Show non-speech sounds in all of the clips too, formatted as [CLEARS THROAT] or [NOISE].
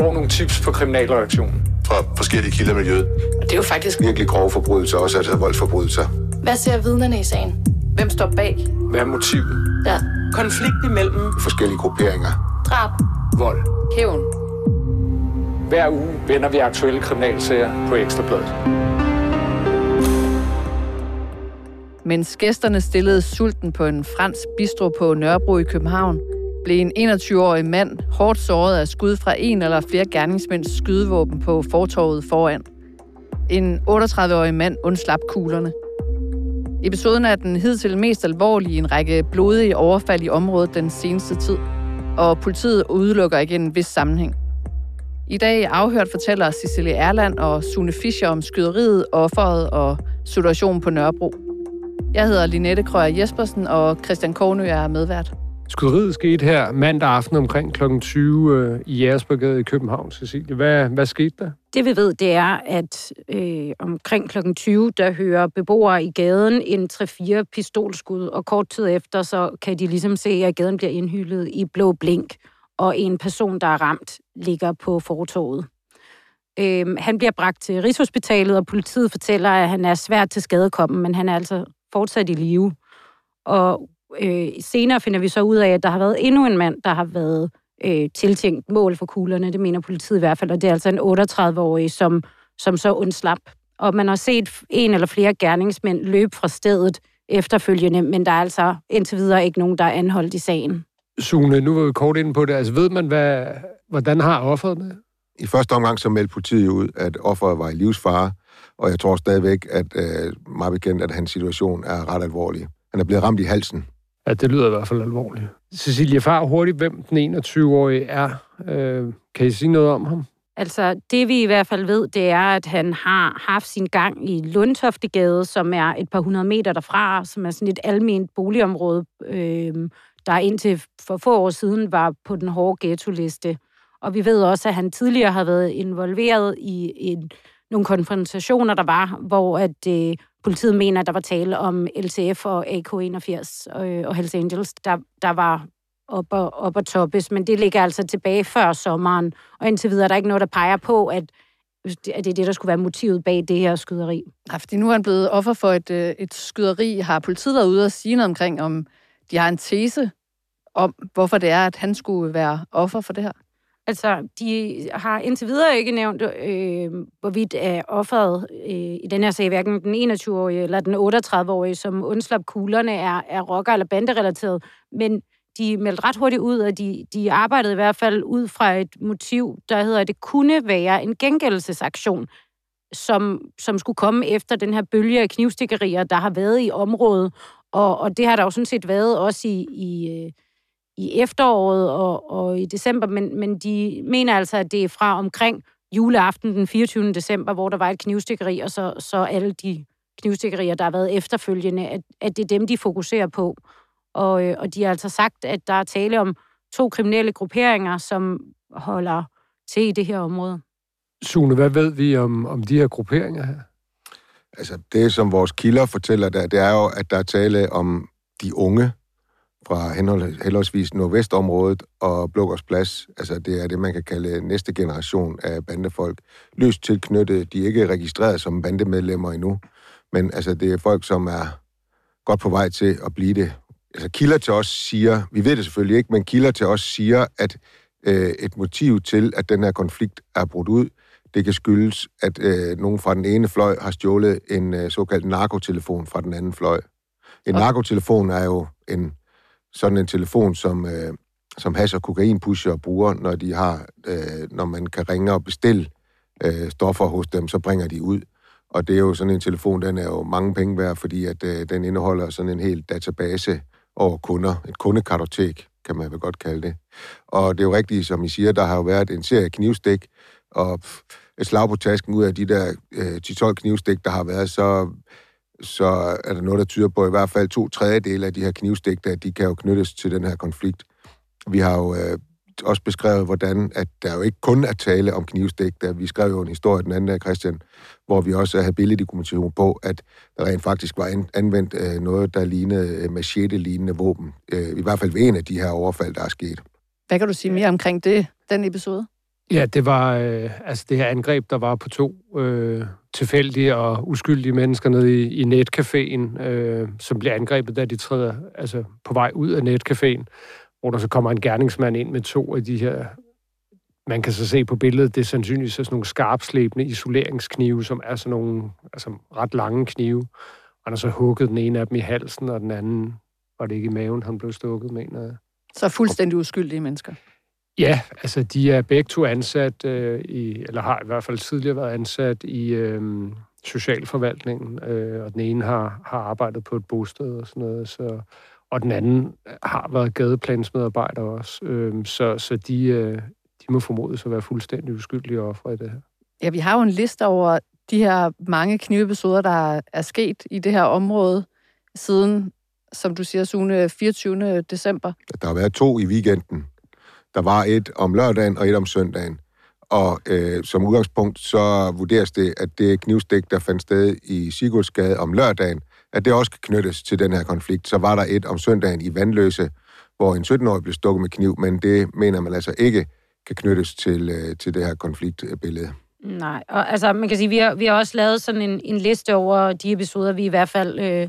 får nogle tips på kriminalreaktionen. Fra forskellige kilder i miljøet. Og det er jo faktisk Virkelig grove forbrydelser, også altså voldsforbrydelser. Hvad ser vidnerne i sagen? Hvem står bag? Hvad er motivet? Ja. konflikt imellem Forskellige grupperinger. Drab. Vold. Hævn. Hver uge vender vi aktuelle kriminalsager på Ekstrabladet. Mens gæsterne stillede sulten på en fransk bistro på Nørrebro i København, blev en 21-årig mand hårdt såret af skud fra en eller flere gerningsmænds skydevåben på fortorvet foran. En 38-årig mand undslap kuglerne. Episoden er den hidtil mest alvorlige i en række blodige overfald i området den seneste tid, og politiet udelukker ikke en vis sammenhæng. I dag afhørt fortæller Cecilie Erland og Sune Fischer om skyderiet, offeret og situationen på Nørrebro. Jeg hedder Linette Krøyer Jespersen, og Christian Kornø er medvært. Skyderiet skete her mandag aften omkring kl. 20 øh, i Jægersborgade i København, Cecilie. Hvad, hvad skete der? Det vi ved, det er, at øh, omkring kl. 20, der hører beboere i gaden en 3-4 pistolskud, og kort tid efter, så kan de ligesom se, at gaden bliver indhyldet i blå blink, og en person, der er ramt, ligger på fortoget. Øh, han bliver bragt til Rigshospitalet, og politiet fortæller, at han er svært til skadekommen, men han er altså fortsat i live. Og øh, senere finder vi så ud af, at der har været endnu en mand, der har været øh, tiltænkt mål for kuglerne. Det mener politiet i hvert fald, og det er altså en 38-årig, som, som så undslap. Og man har set en eller flere gerningsmænd løbe fra stedet efterfølgende, men der er altså indtil videre ikke nogen, der er anholdt i sagen. Sune, nu var vi kort inde på det. Altså ved man, hvad, hvordan har offeret det? I første omgang så meldte politiet ud, at offeret var i livsfare, og jeg tror stadigvæk, at øh, meget bekendt, at hans situation er ret alvorlig. Han er blevet ramt i halsen. Ja, det lyder i hvert fald alvorligt. Cecilie, far hurtigt, hvem den 21-årige er. Øh, kan I sige noget om ham? Altså, det vi i hvert fald ved, det er, at han har haft sin gang i Lundtoftegade, som er et par hundrede meter derfra, som er sådan et almindeligt boligområde, øh, der indtil for få år siden var på den hårde ghetto-liste. Og vi ved også, at han tidligere har været involveret i en, nogle konfrontationer, der var, hvor at øh, politiet mener, at der var tale om LTF og AK-81 øh, og Hells Angels, der, der var op og, op og toppes, men det ligger altså tilbage før sommeren, og indtil videre er der ikke noget, der peger på, at, at det er det, der skulle være motivet bag det her skyderi. Ja, fordi nu er han blevet offer for et, øh, et skyderi. Har politiet været ude og sige noget omkring, om de har en tese om, hvorfor det er, at han skulle være offer for det her? Altså, de har indtil videre ikke nævnt, øh, hvorvidt er offeret øh, i den her sag, hverken den 21-årige eller den 38-årige, som undslap kuglerne, er, er rocker- eller banderelateret. Men de meldte ret hurtigt ud, at de, de arbejdede i hvert fald ud fra et motiv, der hedder, at det kunne være en gengældelsesaktion, som, som skulle komme efter den her bølge af knivstikkerier, der har været i området. Og, og det har der jo sådan set været også i, i, øh, i efteråret og, og i december, men, men de mener altså, at det er fra omkring juleaften den 24. december, hvor der var et knivstikkeri, og så, så alle de knivstikkerier, der har været efterfølgende, at, at det er dem, de fokuserer på. Og, øh, og de har altså sagt, at der er tale om to kriminelle grupperinger, som holder til i det her område. Sune, hvad ved vi om, om de her grupperinger her? Altså, det, som vores kilder fortæller der, det er jo, at der er tale om de unge fra henhold, henholdsvis Nordvestområdet og Blågårds Plads. Altså, det er det, man kan kalde næste generation af bandefolk. Løst tilknyttet. De er ikke registreret som bandemedlemmer endnu, men altså, det er folk, som er godt på vej til at blive det. Altså, kilder til os siger, vi ved det selvfølgelig ikke, men kilder til os siger, at øh, et motiv til, at den her konflikt er brudt ud, det kan skyldes, at øh, nogen fra den ene fløj har stjålet en øh, såkaldt narkotelefon fra den anden fløj. En Og- narkotelefon er jo en sådan en telefon, som, øh, som hash- og kokainpusher bruger, når de har, øh, når man kan ringe og bestille øh, stoffer hos dem, så bringer de ud. Og det er jo sådan en telefon, den er jo mange penge værd, fordi at øh, den indeholder sådan en hel database over kunder, et kundekartotek, kan man vel godt kalde det. Og det er jo rigtigt, som I siger, der har jo været en serie knivstik, og pff, et slag på tasken ud af de der øh, 10-12 knivstik, der har været, så, så er der noget, der tyder på i hvert fald to tredjedele af de her knivstikter, de kan jo knyttes til den her konflikt. Vi har jo øh, også beskrevet, hvordan at der jo ikke kun er tale om knivstikter. Vi skrev jo en historie den anden dag, Christian, hvor vi også havde billeddokumentation på, at der rent faktisk var anvendt øh, noget, der lignede øh, machete-lignende våben. Øh, I hvert fald ved en af de her overfald, der er sket. Hvad kan du sige mere omkring det, den episode? Ja, det var øh, altså det her angreb, der var på to øh, tilfældige og uskyldige mennesker nede i, i netcaféen, øh, som bliver angrebet, da de træder altså, på vej ud af netcaféen, hvor der så kommer en gerningsmand ind med to af de her man kan så se på billedet, det er sandsynligvis sådan nogle skarpslæbende isoleringsknive, som er sådan nogle altså, ret lange knive. Og han har så hugget den ene af dem i halsen, og den anden var det ikke i maven, han blev stukket, mener jeg. Så fuldstændig uskyldige mennesker. Ja, altså de er begge to ansat øh, i, eller har i hvert fald tidligere været ansat i øh, socialforvaltningen, øh, og den ene har, har arbejdet på et bosted og sådan noget, så, og den anden har været gadeplansmedarbejder også. Øh, så, så de, øh, de må formodes at være fuldstændig uskyldige ofre i det her. Ja, vi har jo en liste over de her mange knivepisoder, der er sket i det her område siden, som du siger, Sune, 24. december. Der har været to i weekenden. Der var et om lørdagen og et om søndagen. Og øh, som udgangspunkt, så vurderes det, at det knivstik, der fandt sted i Sigurdsgade om lørdagen, at det også kan knyttes til den her konflikt. Så var der et om søndagen i Vandløse, hvor en 17-årig blev stukket med kniv, men det mener man altså ikke kan knyttes til, øh, til det her konfliktbillede. Nej, og altså man kan sige, vi har, vi har også lavet sådan en, en liste over de episoder, vi i hvert fald øh,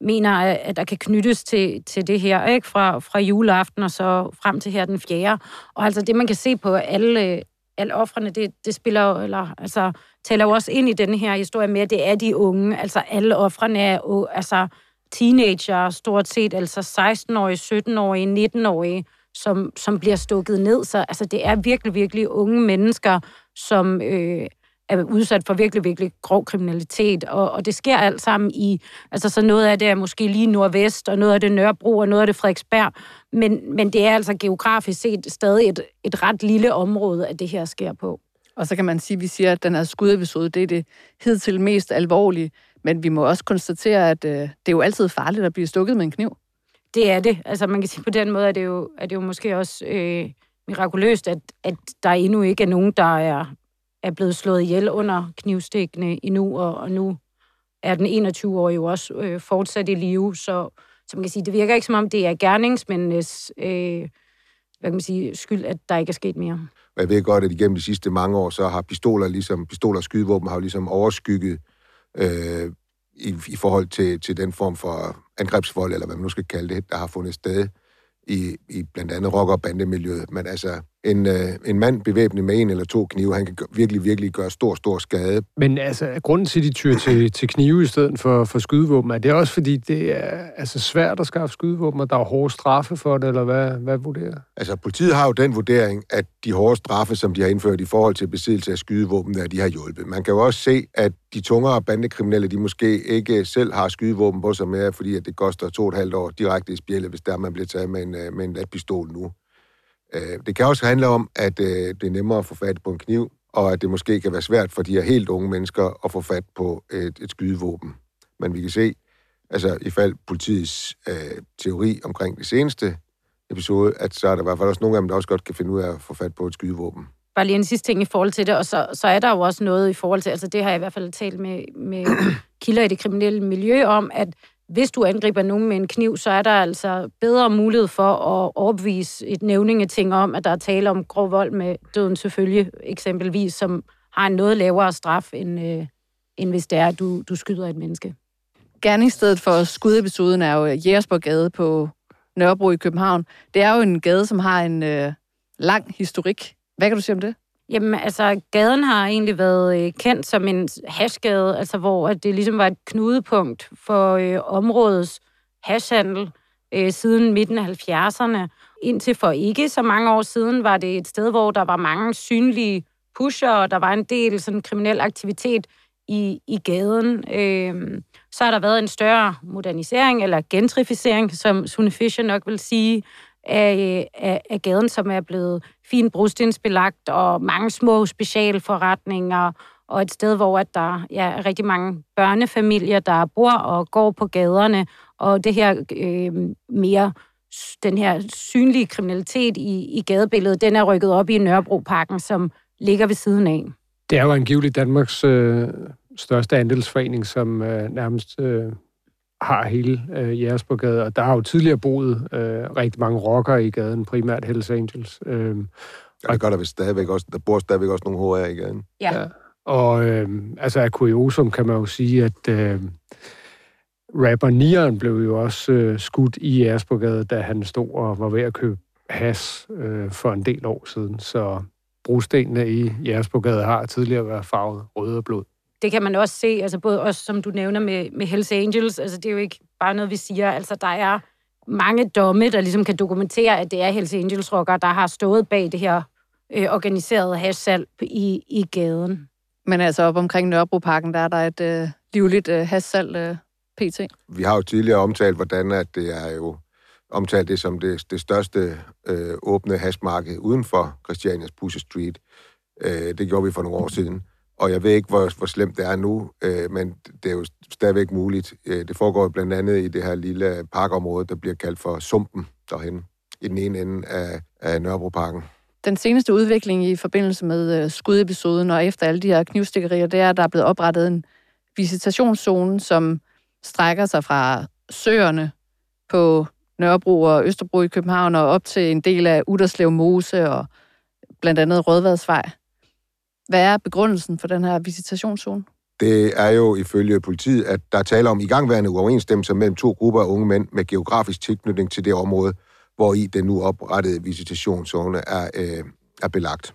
mener, at der kan knyttes til, til det her, ikke? Fra, fra juleaften og så frem til her den 4. Og altså det, man kan se på alle, alle offrene, det, det spiller eller altså, tæller jo også ind i den her historie med, at det er de unge. Altså alle offrene er altså teenager stort set, altså 16-årige, 17-årige, 19-årige, som, som bliver stukket ned. Så altså, det er virkelig, virkelig unge mennesker, som øh, er udsat for virkelig, virkelig grov kriminalitet, og, og det sker alt sammen i, altså så noget af det er måske lige nordvest, og noget af det Nørrebro, og noget af det Frederiksberg, men, men det er altså geografisk set stadig et, et ret lille område, at det her sker på. Og så kan man sige, at vi siger, at den her skudepisode, det er det hidtil mest alvorlige, men vi må også konstatere, at øh, det er jo altid farligt at blive stukket med en kniv. Det er det. Altså man kan sige på den måde, at det jo, er det jo måske også øh, mirakuløst, at, at der endnu ikke er nogen, der er, er blevet slået ihjel under knivstikkene endnu, og, og nu er den 21-årige jo også øh, fortsat i live, så, så man kan sige, det virker ikke som om, det er gerningsmændenes øh, hvad kan man sige, skyld, at der ikke er sket mere. Jeg ved godt, at igennem de sidste mange år, så har pistoler, ligesom, pistoler og skydevåben har jo ligesom overskygget øh, i, i forhold til, til den form for angrebsvold, eller hvad man nu skal kalde det, der har fundet sted i, i blandt andet rock- og bandemiljøet. Men altså, en, øh, en mand bevæbnet med en eller to knive, han kan virkelig, virkelig gøre stor, stor skade. Men altså, grunden til, at de tyr til, til knive i stedet for, for skydevåben, er det også fordi, det er altså, svært at skaffe skydevåben, og der er hårde straffe for det, eller hvad, hvad vurderer? Altså, politiet har jo den vurdering, at de hårde straffe, som de har indført i forhold til besiddelse af skydevåben, at de har hjulpet. Man kan jo også se, at de tungere bandekriminelle, de måske ikke selv har skydevåben på sig mere, fordi at det koster to og et halvt år direkte i spjældet, hvis der man bliver taget med en, øh, med en pistol nu. Øh, det kan også handle om, at øh, det er nemmere at få fat på en kniv, og at det måske kan være svært for de her helt unge mennesker at få fat på et, et skydevåben. Men vi kan se, altså i fald politiets øh, teori omkring det seneste episode, at så er der i hvert fald også nogle af dem, der også godt kan finde ud af at få fat på et skydevåben. Bare lige en sidste ting i forhold til det, og så, så er der jo også noget i forhold til, altså det har jeg i hvert fald talt med, med [CLEARS THROAT] kilder i det kriminelle miljø om, at hvis du angriber nogen med en kniv, så er der altså bedre mulighed for at overbevise et nævningeting om, at der er tale om grov vold med døden selvfølgelig, eksempelvis, som har en noget lavere straf, end, øh, end hvis det er, at du, du skyder et menneske. Gerningsstedet for skudepisoden er jo Jægersborg på Nørrebro i København. Det er jo en gade, som har en øh, lang historik. Hvad kan du sige om det? Jamen, altså, gaden har egentlig været øh, kendt som en hashgade, altså hvor at det ligesom var et knudepunkt for øh, områdets hashhandel øh, siden midten af 70'erne. Indtil for ikke så mange år siden var det et sted, hvor der var mange synlige pusher, og der var en del sådan kriminel aktivitet i, i gaden. Øh, så har der været en større modernisering, eller gentrificering, som Sune Fischer nok vil sige, af, af, af gaden, som er blevet fint brostensbelagt, og mange små specialforretninger, og et sted, hvor at der ja, er rigtig mange børnefamilier, der bor og går på gaderne, og det her øh, mere den her synlige kriminalitet i, i gadebilledet, den er rykket op i Nørrebroparken, som ligger ved siden af. Det er jo angiveligt Danmarks øh, største andelsforening, som øh, nærmest øh, har hele øh, Jægersborgade, og der har jo tidligere boet øh, rigtig mange rockere i gaden, primært Hells Angels. Øh, Og det gør der vist stadigvæk også. Der bor stadigvæk også nogle HR i gaden. Ja. Ja. Og øh, altså af kuriosum kan man jo sige, at øh, rapper Nieren blev jo også øh, skudt i Jægersborgade, da han stod og var ved at købe has øh, for en del år siden. Så brostenene i Jægersborgade har tidligere været farvet rød og blod. Det kan man også se, altså både også, som du nævner med, med Hells Angels, altså det er jo ikke bare noget, vi siger, altså der er mange domme, der ligesom kan dokumentere, at det er Hells Angels rockere, der har stået bag det her øh, organiserede hashsalg i, i gaden. Men altså op omkring Nørrebroparken, der er der et øh, livligt øh, hassalg øh, pt. Vi har jo tidligere omtalt, hvordan at det er jo omtalt det som det, det største øh, åbne hashmarked uden for Christianias Pussy Street. Øh, det gjorde vi for nogle år siden. Og jeg ved ikke, hvor, hvor slemt det er nu, øh, men det er jo stadigvæk muligt. Øh, det foregår blandt andet i det her lille parkområde, der bliver kaldt for Sumpen derhen i den ene ende af, af Nørrebroparken. Den seneste udvikling i forbindelse med øh, skudepisoden og efter alle de her knivstikkerier, det er, at der er blevet oprettet en visitationszone, som strækker sig fra søerne på Nørrebro og Østerbro i København og op til en del af Uderslev Mose og blandt andet Rødvadsvej. Hvad er begrundelsen for den her visitationszone? Det er jo ifølge politiet, at der taler om igangværende uoverensstemmelser mellem to grupper af unge mænd med geografisk tilknytning til det område, hvor i den nu oprettede visitationszone er, øh, er belagt.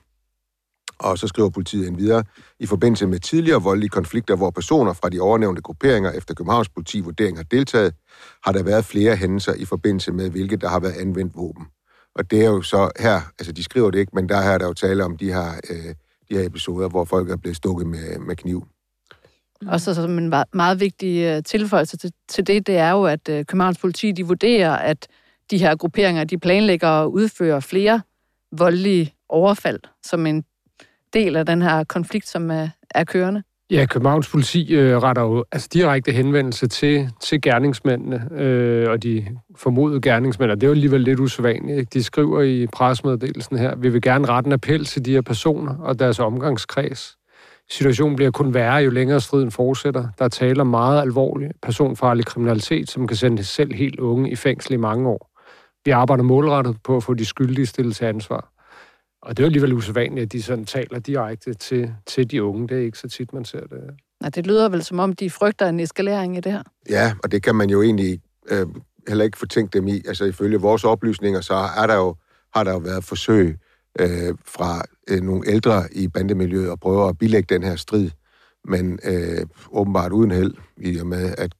Og så skriver politiet en videre, i forbindelse med tidligere voldelige konflikter, hvor personer fra de overnævnte grupperinger efter Københavns politi vurdering har deltaget, har der været flere hændelser i forbindelse med, hvilket der har været anvendt våben. Og det er jo så her, altså de skriver det ikke, men der her er der jo tale om de her, øh, de her episoder, hvor folk er blevet stukket med, med kniv. Mm. Og så som en meget, vigtig øh, tilføjelse til, til det, det er jo, at øh, Københavns politi de vurderer, at de her grupperinger de planlægger at udføre flere voldelige overfald som en del af den her konflikt, som er, er kørende. Ja, Københavns politi øh, retter jo altså, direkte henvendelse til, til gerningsmændene øh, og de formodede gerningsmænd, og det er jo alligevel lidt usædvanligt. Ikke? De skriver i presmeddelelsen her, vi vil gerne rette en appel til de her personer og deres omgangskreds. Situationen bliver kun værre, jo længere striden fortsætter. Der taler meget alvorlig personfarlig kriminalitet, som kan sende selv helt unge i fængsel i mange år. Vi arbejder målrettet på at få de skyldige stillet til ansvar. Og det er jo alligevel usædvanligt, at de sådan taler direkte til, til de unge. Det er ikke så tit, man ser det. Nej, det lyder vel som om, de frygter en eskalering i det her. Ja, og det kan man jo egentlig øh, heller ikke fortænke dem i. Altså ifølge vores oplysninger, så er der jo, har der jo været forsøg øh, fra øh, nogle ældre i bandemiljøet at prøve at bilægge den her strid, men øh, åbenbart uden held, i og med, at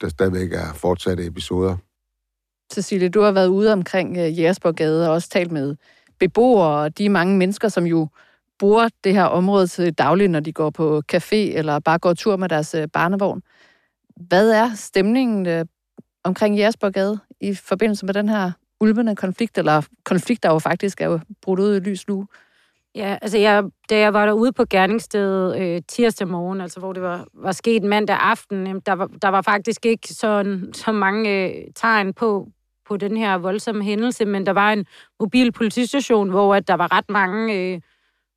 der stadigvæk er fortsatte episoder. Cecilie, du har været ude omkring øh, Jægersborgade og også talt med beboere og de mange mennesker, som jo bruger det her område til daglig, når de går på café eller bare går tur med deres øh, barnevogn. Hvad er stemningen øh, omkring Jægersborgade i forbindelse med den her ulvende konflikt, eller konflikt, der jo faktisk er jo brudt ud i lys lue? Ja, altså jeg, da jeg var derude på gerningsstedet øh, tirsdag morgen, altså hvor det var, var sket mandag aften, øh, der, var, der var faktisk ikke sådan, så mange øh, tegn på, på den her voldsomme hændelse, men der var en mobil politistation, hvor at der var ret mange, øh,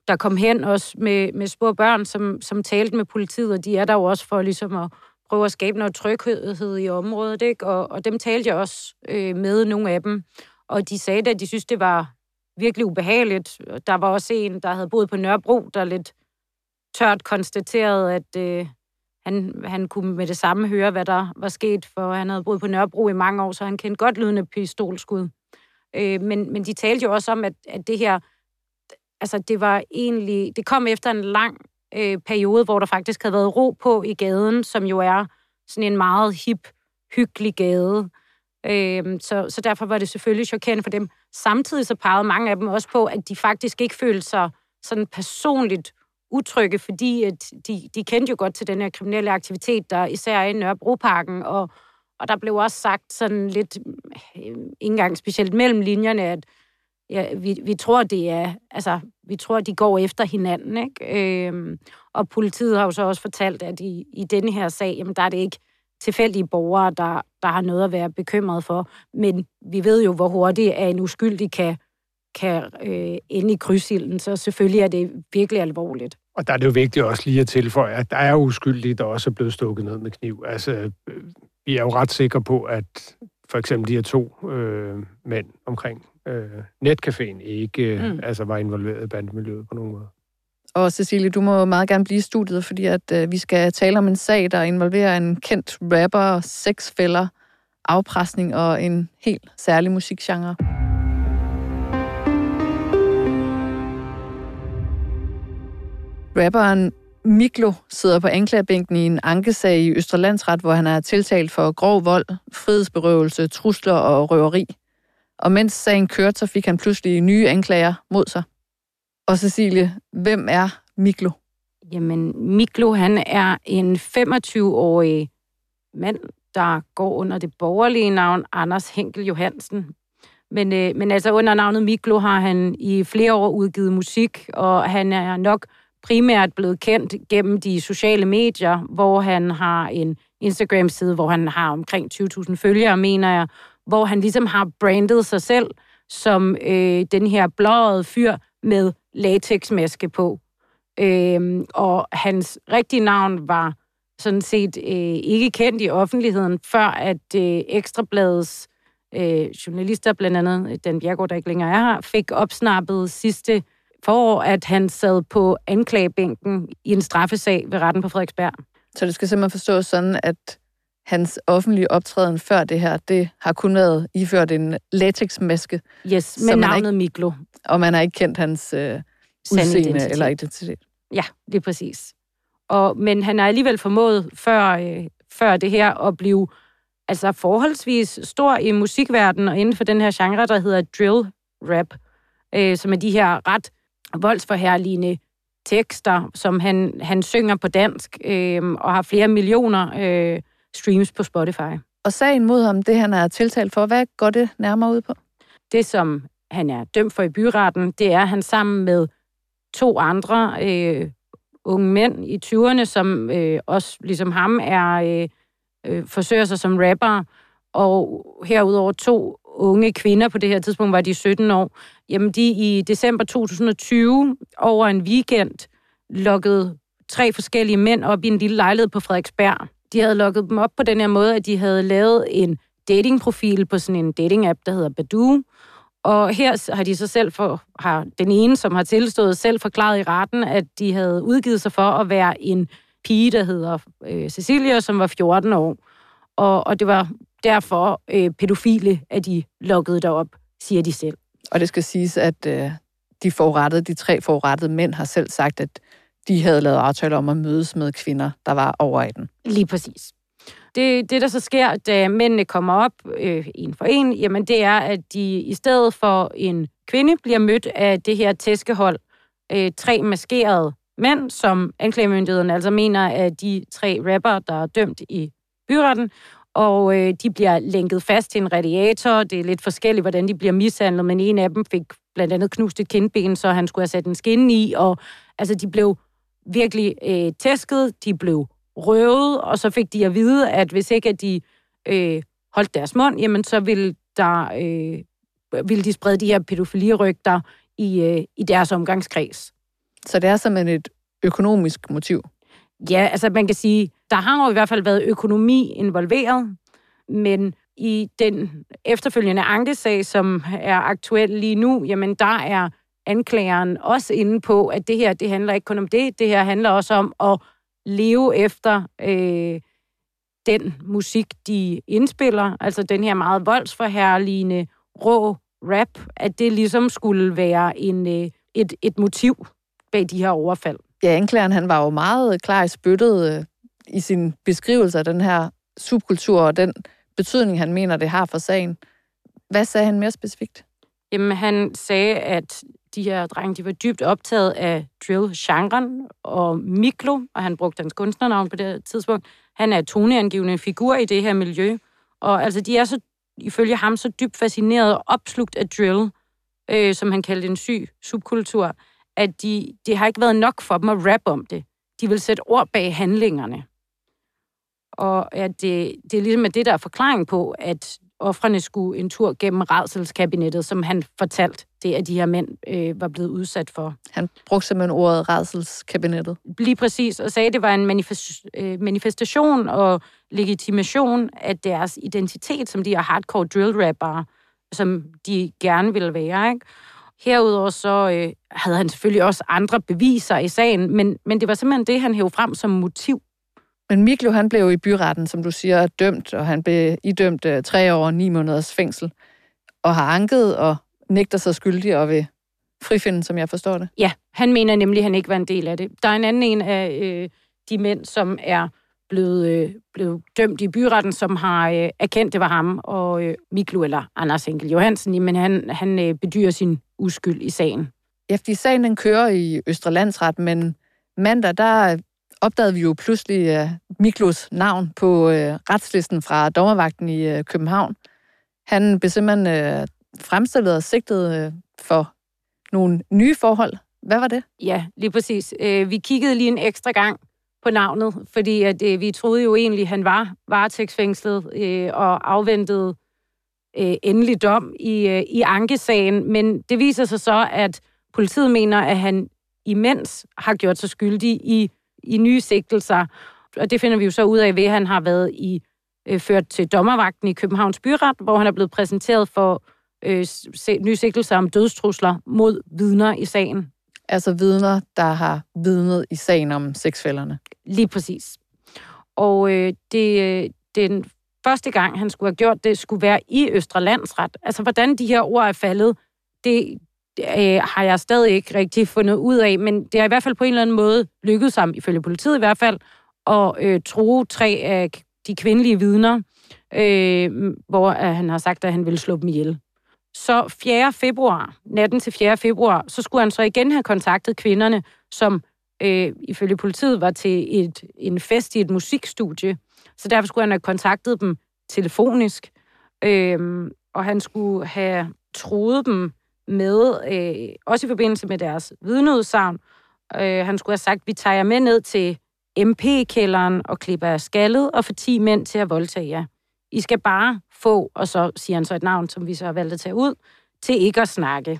der kom hen også med, med små børn, som, som talte med politiet, og de er der jo også for ligesom at prøve at skabe noget tryghed i området, ikke? Og, og dem talte jeg også øh, med, nogle af dem, og de sagde at de synes, det var virkelig ubehageligt. Der var også en, der havde boet på Nørrebro, der lidt tørt konstaterede, at øh, han, han kunne med det samme høre, hvad der var sket, for han havde boet på Nørrebro i mange år, så han kendte godt lydende pistolskud. Øh, men, men de talte jo også om, at, at det her, altså det var egentlig, det kom efter en lang øh, periode, hvor der faktisk havde været ro på i gaden, som jo er sådan en meget hip, hyggelig gade. Øh, så, så derfor var det selvfølgelig chokerende for dem. Samtidig så pegede mange af dem også på, at de faktisk ikke følte sig sådan personligt utrygge, fordi at de, de kendte jo godt til den her kriminelle aktivitet, der især er i Nørrebroparken, og, og der blev også sagt sådan lidt, øh, ikke engang specielt mellem linjerne, at ja, vi, vi tror, det er, altså, vi tror, de går efter hinanden, ikke? Øhm, og politiet har jo så også fortalt, at i, i denne her sag, jamen, der er det ikke tilfældige borgere, der, der har noget at være bekymret for, men vi ved jo, hvor hurtigt er en uskyldig kan, kan øh, ende i krydsilden, så selvfølgelig er det virkelig alvorligt. Og der er det jo vigtigt også lige at tilføje, at der er uskyldige, der også er blevet stukket ned med kniv. Altså, øh, vi er jo ret sikre på, at for eksempel de her to øh, mænd omkring øh, netcaféen ikke mm. altså var involveret i bandemiljøet på nogen måde. Og Cecilie, du må meget gerne blive i studiet, fordi at øh, vi skal tale om en sag, der involverer en kendt rapper, sexfælder, afpresning og en helt særlig musikgenre. Rapperen Miklo sidder på anklagebænken i en ankesag i Østerlandsret, hvor han er tiltalt for grov vold, frihedsberøvelse, trusler og røveri. Og mens sagen kørte, så fik han pludselig nye anklager mod sig. Og Cecilie, hvem er Miklo? Jamen, Miklo, han er en 25-årig mand, der går under det borgerlige navn Anders Henkel Johansen. Men, øh, men altså under navnet Miklo har han i flere år udgivet musik, og han er nok primært blevet kendt gennem de sociale medier, hvor han har en Instagram-side, hvor han har omkring 20.000 følgere, mener jeg, hvor han ligesom har brandet sig selv som øh, den her blåede fyr med latexmaske på. Øh, og hans rigtige navn var sådan set øh, ikke kendt i offentligheden, før at øh, Ekstrabladets øh, journalister, blandt andet Dan Bjergård, der ikke længere er her, fik opsnappet sidste forår, at han sad på anklagebænken i en straffesag ved retten på Frederiksberg. Så det skal simpelthen forstås sådan, at hans offentlige optræden før det her, det har kun været iført en latexmaske. Yes, med navnet ikke, Miklo. Og man har ikke kendt hans øh, udseende identitet. eller identitet. Ja, det er præcis. Og, men han har alligevel formået før, øh, før det her at blive altså forholdsvis stor i musikverdenen og inden for den her genre, der hedder drill rap, øh, som er de her ret voldsforherligende tekster, som han, han synger på dansk øh, og har flere millioner øh, streams på Spotify. Og sagen mod ham, det han er tiltalt for, hvad går det nærmere ud på? Det, som han er dømt for i byretten, det er, at han sammen med to andre øh, unge mænd i 20'erne, som øh, også ligesom ham er øh, øh, forsøger sig som rapper, og herudover to unge kvinder på det her tidspunkt, var de 17 år, jamen de i december 2020 over en weekend lukkede tre forskellige mænd op i en lille lejlighed på Frederiksberg. De havde lukket dem op på den her måde, at de havde lavet en datingprofil på sådan en dating-app, der hedder Badoo. Og her har de så selv for, har den ene, som har tilstået, selv forklaret i retten, at de havde udgivet sig for at være en pige, der hedder øh, Cecilia, som var 14 år. Og, og det var derfor øh, pædofile, at de lukkede derop, siger de selv. Og det skal siges, at øh, de forurettede, de tre forurettede mænd har selv sagt, at de havde lavet aftaler om at mødes med kvinder, der var over 18. Lige præcis. Det, det, der så sker, da mændene kommer op øh, en for en, jamen det er, at de i stedet for en kvinde bliver mødt af det her tæskehold. Øh, tre maskerede mænd, som anklagemyndigheden altså mener, at de tre rapper, der er dømt i byretten, og øh, de bliver lænket fast til en radiator. Det er lidt forskelligt, hvordan de bliver mishandlet, men en af dem fik blandt andet knust et kindben, så han skulle have sat en skinne i, og altså, de blev virkelig øh, tæsket, de blev røvet, og så fik de at vide, at hvis ikke at de øh, holdt deres mund, jamen så ville, der, øh, ville de sprede de her pædofilirygter i, øh, i deres omgangskreds. Så det er simpelthen et økonomisk motiv? Ja, altså man kan sige, der har jo i hvert fald været økonomi involveret, men i den efterfølgende ankesag, som er aktuel lige nu, jamen der er anklageren også inde på, at det her, det handler ikke kun om det, det her handler også om at leve efter øh, den musik, de indspiller, altså den her meget voldsforherligende, rå rap, at det ligesom skulle være en, øh, et, et motiv bag de her overfald. Ja, anklageren han var jo meget klar i spyttet øh, i sin beskrivelse af den her subkultur og den betydning, han mener, det har for sagen. Hvad sagde han mere specifikt? Jamen, han sagde, at de her drenge, de var dybt optaget af drill-genren og Miklo, og han brugte hans kunstnernavn på det tidspunkt. Han er toneangivende figur i det her miljø, og altså, de er så, ifølge ham, så dybt fascineret og opslugt af drill, øh, som han kaldte en syg subkultur, at de, det har ikke været nok for dem at rap om det. De vil sætte ord bag handlingerne. Og at det, det er ligesom det, der er forklaring på, at offrene skulle en tur gennem redselskabinettet, som han fortalt, det at de her mænd øh, var blevet udsat for. Han brugte simpelthen ordet redselskabinettet. Lige præcis, og sagde, at det var en manifest, øh, manifestation og legitimation af deres identitet, som de her hardcore drill rappere som de gerne ville være. Ikke? Herudover så øh, havde han selvfølgelig også andre beviser i sagen, men, men det var simpelthen det, han hævde frem som motiv. Men Miklo, han blev i byretten, som du siger, dømt, og han blev idømt øh, tre år og ni måneders fængsel, og har anket og nægter sig skyldig og vil frifinde, som jeg forstår det. Ja, han mener nemlig, at han ikke var en del af det. Der er en anden en af øh, de mænd, som er blevet, øh, blevet dømt i byretten, som har øh, erkendt, det var ham, og øh, Miklo eller Anders Henkel Johansen, men han, han øh, bedyrer sin uskyld i sagen. Ja, fordi sagen den kører i Østre Landsret, men mandag, der opdagede vi jo pludselig uh, Miklos navn på uh, retslisten fra dommervagten i uh, København. Han blev simpelthen uh, fremstillet og sigtet uh, for nogle nye forhold. Hvad var det? Ja, lige præcis. Uh, vi kiggede lige en ekstra gang på navnet, fordi at, øh, vi troede jo egentlig, at han var varetægtsfængslet øh, og afventede øh, endelig dom i, øh, i ankesagen, men det viser sig så, at politiet mener, at han imens har gjort sig skyldig i i nye sigtelser. Og det finder vi jo så ud af ved, at han har været i øh, ført til dommervagten i Københavns Byret, hvor han er blevet præsenteret for øh, se, nye sigtelser om dødstrusler mod vidner i sagen. Altså vidner, der har vidnet i sagen om sexfælderne. Lige præcis. Og øh, det, øh, den første gang, han skulle have gjort det, skulle være i Østre Landsret. Altså, hvordan de her ord er faldet, det, øh, har jeg stadig ikke rigtig fundet ud af, men det har i hvert fald på en eller anden måde lykkedes ham, ifølge politiet i hvert fald, at øh, tro tre af de kvindelige vidner, øh, hvor øh, han har sagt, at han ville slå dem ihjel. Så 4. februar, natten til 4. februar, så skulle han så igen have kontaktet kvinderne, som øh, ifølge politiet var til et, en fest i et musikstudie. Så derfor skulle han have kontaktet dem telefonisk, øh, og han skulle have troet dem med, øh, også i forbindelse med deres vidneudsagn. Øh, han skulle have sagt, vi tager jer med ned til MP-kælderen og klipper jer skaldet og får 10 mænd til at voldtage jer. I skal bare få, og så siger han så et navn, som vi så har valgt at tage ud, til ikke at snakke.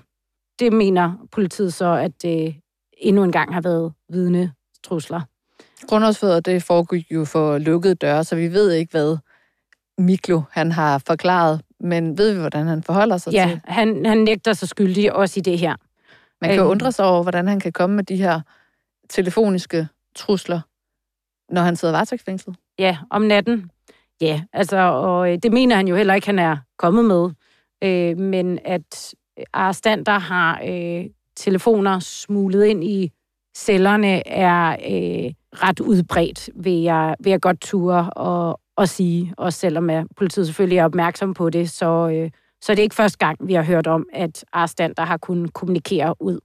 Det mener politiet så, at det endnu en gang har været vidnetrusler. Grundlovsfødder, det foregik jo for lukkede døre, så vi ved ikke, hvad Miklo han har forklaret men ved vi, hvordan han forholder sig ja, til? Ja, han, han nægter sig skyldig også i det her. Man kan øhm. undre sig over, hvordan han kan komme med de her telefoniske trusler, når han sidder varetægtsfængslet. Ja, om natten. Ja, altså, og øh, det mener han jo heller ikke, han er kommet med. Øh, men at øh, arrestanter har øh, telefoner smuglet ind i cellerne, er øh, ret udbredt, vil jeg, vil jeg godt ture og, og sige, også selvom at politiet selvfølgelig er opmærksom på det, så, øh, så er det ikke første gang, vi har hørt om, at arrestanter har kunnet kommunikere ud.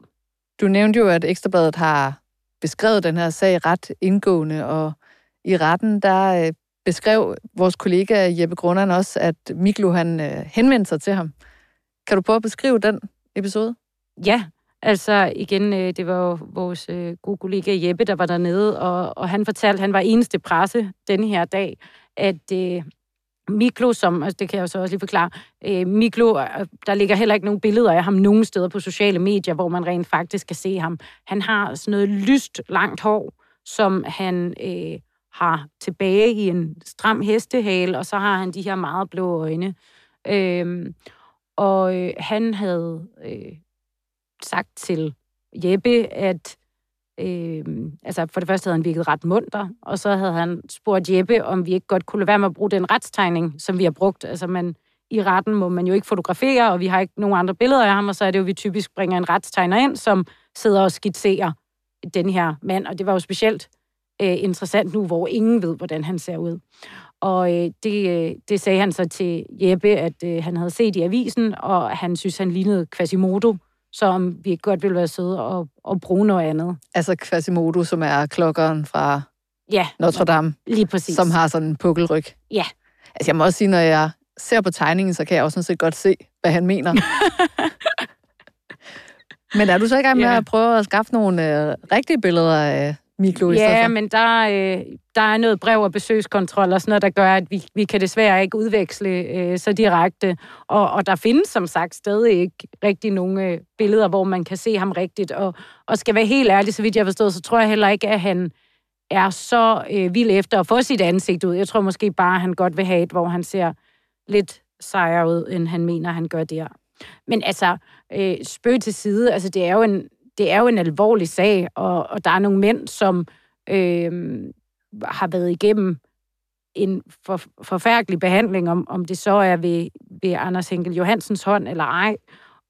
Du nævnte jo, at Ekstrabladet har beskrevet den her sag ret indgående, og i retten, der beskrev vores kollega Jeppe Grunderen også, at Miklo han øh, henvendte sig til ham. Kan du prøve at beskrive den episode? Ja, altså igen, øh, det var jo vores øh, gode kollega Jeppe, der var dernede, og, og han fortalte, at han var eneste presse denne her dag, at øh, Miklo, som, altså det kan jeg jo så også lige forklare, øh, Miklo, øh, der ligger heller ikke nogen billeder af ham nogen steder på sociale medier, hvor man rent faktisk kan se ham. Han har sådan noget lyst, langt hår, som han øh, har tilbage i en stram hestehale, og så har han de her meget blå øjne. Øhm, og øh, han havde øh, sagt til Jeppe, at Øh, altså for det første havde han virket ret munter, og så havde han spurgt Jeppe, om vi ikke godt kunne lade være med at bruge den retstegning, som vi har brugt. Altså man, i retten må man jo ikke fotografere, og vi har ikke nogen andre billeder af ham, og så er det jo, vi typisk bringer en retstegner ind, som sidder og skitserer den her mand, og det var jo specielt øh, interessant nu, hvor ingen ved, hvordan han ser ud. Og øh, det, øh, det sagde han så til Jeppe, at øh, han havde set i avisen, og han synes, han lignede Quasimodo, så om vi godt vil være søde og, og bruge noget andet. Altså Quasimodo, som er klokkeren fra ja, Notre Dame. Lige præcis. Som har sådan en pukkelryg. Ja. Altså jeg må også sige, når jeg ser på tegningen, så kan jeg også sådan set godt se, hvad han mener. [LAUGHS] Men er du så i gang med ja. at prøve at skaffe nogle øh, rigtige billeder af Miklo i Ja, men der, øh, der er noget brev- og besøgskontrol og sådan noget, der gør, at vi, vi kan desværre ikke udveksle øh, så direkte. Og, og der findes som sagt stadig ikke rigtig nogle øh, billeder, hvor man kan se ham rigtigt. Og, og skal være helt ærlig, så vidt jeg forstår, så tror jeg heller ikke, at han er så øh, vild efter at få sit ansigt ud. Jeg tror måske bare, at han godt vil have et, hvor han ser lidt sejere ud, end han mener, han gør der. Men altså, øh, spøg til side, altså det er jo en, det er jo en alvorlig sag, og, og der er nogle mænd, som øh, har været igennem en for, forfærdelig behandling, om, om det så er ved, ved Anders Henkel Johansens hånd eller ej.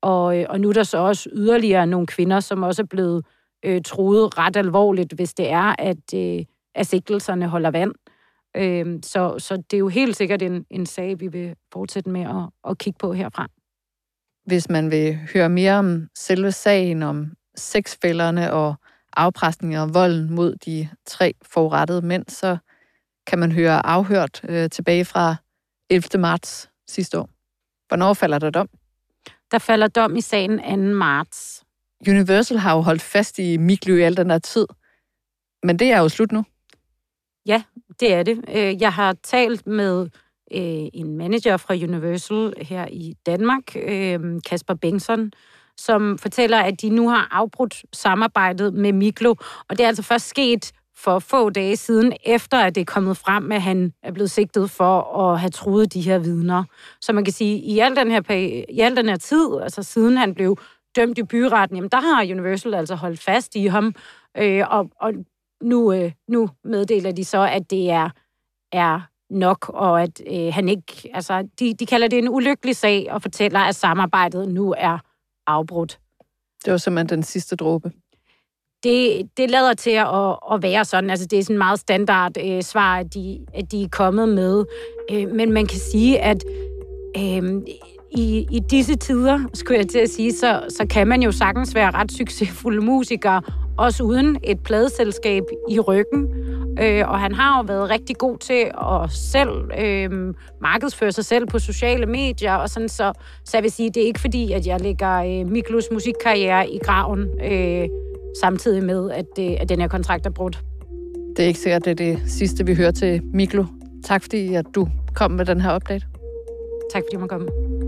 Og, øh, og nu er der så også yderligere nogle kvinder, som også er blevet øh, truet ret alvorligt, hvis det er, at, øh, at sigtelserne holder vand. Øh, så, så det er jo helt sikkert en, en sag, vi vil fortsætte med at, at kigge på herfra. Hvis man vil høre mere om selve sagen, om sexfælderne og afpresning og volden mod de tre forurettede mænd, så kan man høre afhørt øh, tilbage fra 11. marts sidste år. Hvornår falder der dom? Der falder dom i sagen 2. marts. Universal har jo holdt fast i Miklu i al den her tid. Men det er jo slut nu. Ja, det er det. Øh, jeg har talt med øh, en manager fra Universal her i Danmark, øh, Kasper Bengtsson, som fortæller, at de nu har afbrudt samarbejdet med Miklo, og det er altså først sket for få dage siden, efter at det er kommet frem, at han er blevet sigtet for at have truet de her vidner. Så man kan sige, i al den her, i al den her tid, altså siden han blev dømt i byretten, jamen der har Universal altså holdt fast i ham, øh, og, og nu, øh, nu meddeler de så, at det er, er nok, og at øh, han ikke, altså de, de kalder det en ulykkelig sag, og fortæller, at samarbejdet nu er afbrudt. Det var simpelthen den sidste dråbe det, det lader til at, at være sådan. Altså, det er sådan meget standard øh, svar, at de, at de er kommet med. Øh, men man kan sige, at øh, i, i disse tider, skulle jeg til at sige, så, så kan man jo sagtens være ret succesfulde musikere, også uden et pladeselskab i ryggen. Øh, og han har jo været rigtig god til at selv øh, markedsføre sig selv på sociale medier, og sådan, så, så jeg vil sige, det er ikke fordi, at jeg lægger øh, Miklus musikkarriere i graven. Øh, samtidig med, at, det, at den her kontrakt er brudt. Det er ikke sikkert, det er det sidste, vi hører til Miklo. Tak fordi, at du kom med den her update. Tak fordi du måtte komme.